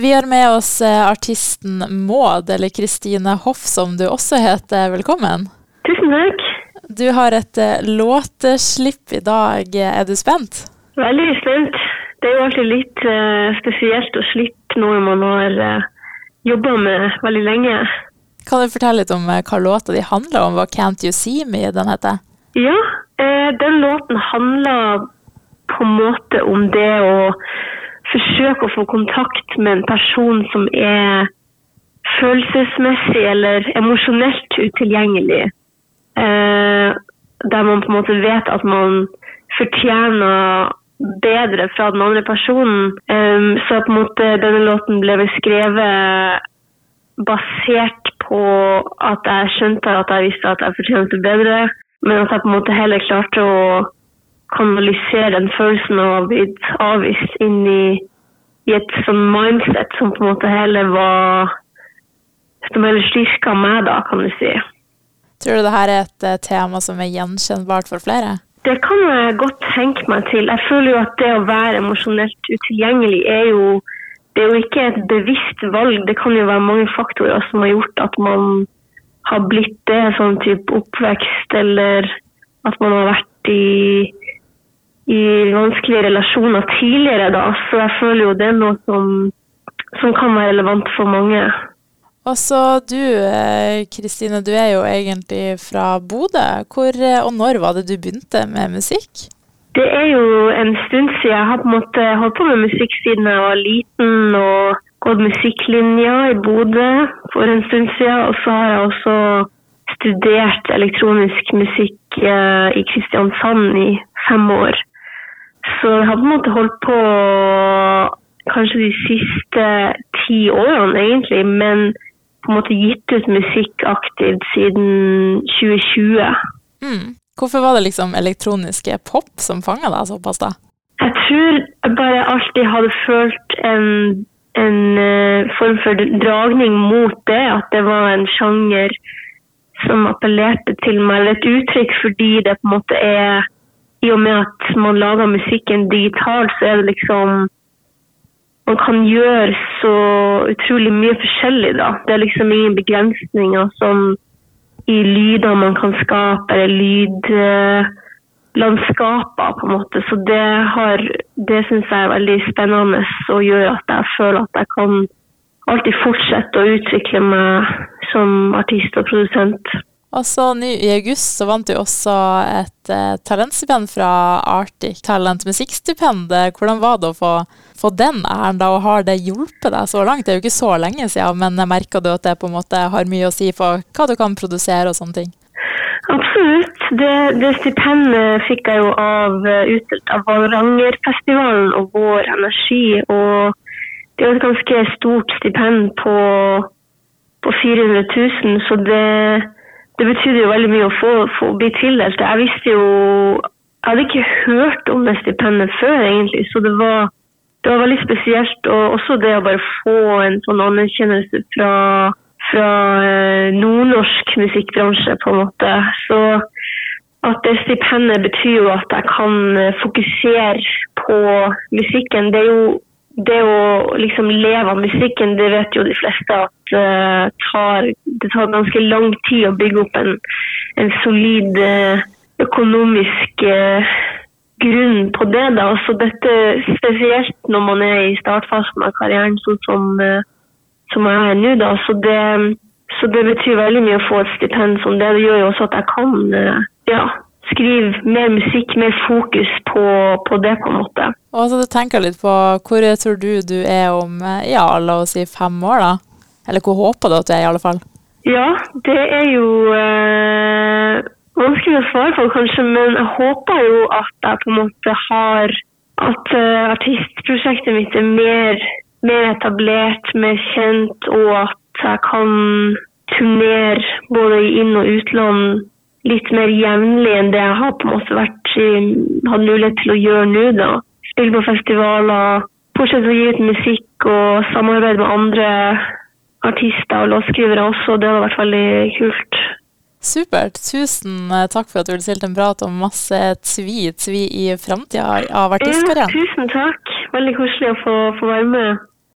Vi har med oss eh, artisten Maud, eller Kristine Hoff som du også heter. Velkommen. Tusen takk. Du har et uh, låteslipp i dag. Er du spent? Veldig spent. Det er jo alltid litt uh, spesielt å slippe noe man har uh, jobba med veldig lenge. Kan du fortelle litt om uh, hva låta di handler om? Hva Can't You See Me den heter? Ja, den låten handler på en måte om det å forsøke å få kontakt med en person som er følelsesmessig eller emosjonelt utilgjengelig. Eh, der man på en måte vet at man fortjener bedre fra den andre personen. Eh, så på en måte denne låten ble skrevet basert på at jeg skjønte at jeg visste at jeg fortjente bedre, men at jeg på en måte heller klarte å kanalisere den følelsen av å ha blitt avvist inn i, i et sånn mindset som på en måte heller var Som heller styrka meg, da, kan du si. Tror du dette er et uh, tema som er gjenkjennbart for flere? Det kan jeg godt tenke meg til. Jeg føler jo at det å være emosjonelt utilgjengelig er jo det er jo ikke et bevisst valg. Det kan jo være mange faktorer som har gjort at man har blitt det, sånn type oppvekst, eller at man har vært i, i vanskelige relasjoner tidligere, da. Så jeg føler jo det er noe som, som kan være relevant for mange. Og så du, eh, Kristine, du er jo egentlig fra Bodø. Hvor eh, og når var det du begynte med musikk? Det er jo en stund siden. Jeg har på en måte holdt på med musikk siden jeg var liten og gått musikklinja i Bodø for en stund siden. Og så har jeg også studert elektronisk musikk eh, i Kristiansand i fem år. Så jeg har på en måte holdt på kanskje de siste ti årene, egentlig. Men på en måte gitt ut musikk aktivt siden 2020. Mm. Hvorfor var det liksom elektroniske pop som fanga deg såpass, da? Jeg tror jeg bare alltid hadde følt en, en uh, form for dragning mot det. At det var en sjanger som appellerte til meg, eller et uttrykk fordi det på en måte er I og med at man lager musikken digitalt, så er det liksom man kan gjøre så utrolig mye forskjellig, da. Det er liksom ingen begrensninger som i lyder man kan skape, eller lydlandskaper, på en måte. Så det har Det syns jeg er veldig spennende og gjør at jeg føler at jeg kan alltid fortsette å utvikle meg som artist og produsent. Og så nå I august så vant du også et eh, talentstipend fra Arctic Talent musikkstipend. Hvordan var det å få, få den æren, da, og har det hjulpet deg så langt? Det er jo ikke så lenge siden, men merker du at det på en måte har mye å si for hva du kan produsere og sånne ting? Absolutt. Det, det stipendet fikk jeg jo av eh, utdelt av Varangerfestivalen og Vår Energi. Og det er et ganske stort stipend på, på 400 000, så det det betydde jo veldig mye å få, få bli tildelt. Jeg visste jo Jeg hadde ikke hørt om det stipendet før, egentlig, så det var, det var veldig spesielt. Og også det å bare få en sånn anerkjennelse fra, fra eh, nordnorsk musikkbransje, på en måte. Så at det stipendet betyr jo at jeg kan eh, fokusere på musikken. Det er jo det å liksom leve av musikken, det vet jo de fleste at uh, tar, det tar ganske lang tid å bygge opp en, en solid uh, økonomisk uh, grunn på det. da. Så dette spesielt når man er i startfasen av karrieren, sånn som, som jeg er nå. da. Så det, så det, betyr veldig mye å få et stipend som det. Det gjør jo også at jeg kan ja, skrive mer musikk, mer fokus på, på, det, på en måte. Og så du tenker litt på hvor tror du du er om ja, la oss si fem år, da? Eller hvor håper du at du er, i alle fall? Ja, det er jo øh, vanskelig å svare på, kanskje, men jeg håper jo at jeg på en måte har At øh, artistprosjektet mitt er mer, mer etablert, mer kjent, og at jeg kan turnere både i inn- og utland litt mer jevnlig enn det jeg har på en måte vært hatt mulighet til å gjøre nå. da. Spille på festivaler, fortsette å gi ut musikk og samarbeide med andre artister og låtskrivere også. Det hadde vært veldig kult. Supert. Tusen eh, takk for at du ville stilt en prat om masse tvi, tvi i framtida av artistkarrieren. Ja, tusen takk. Veldig koselig å få, få være med.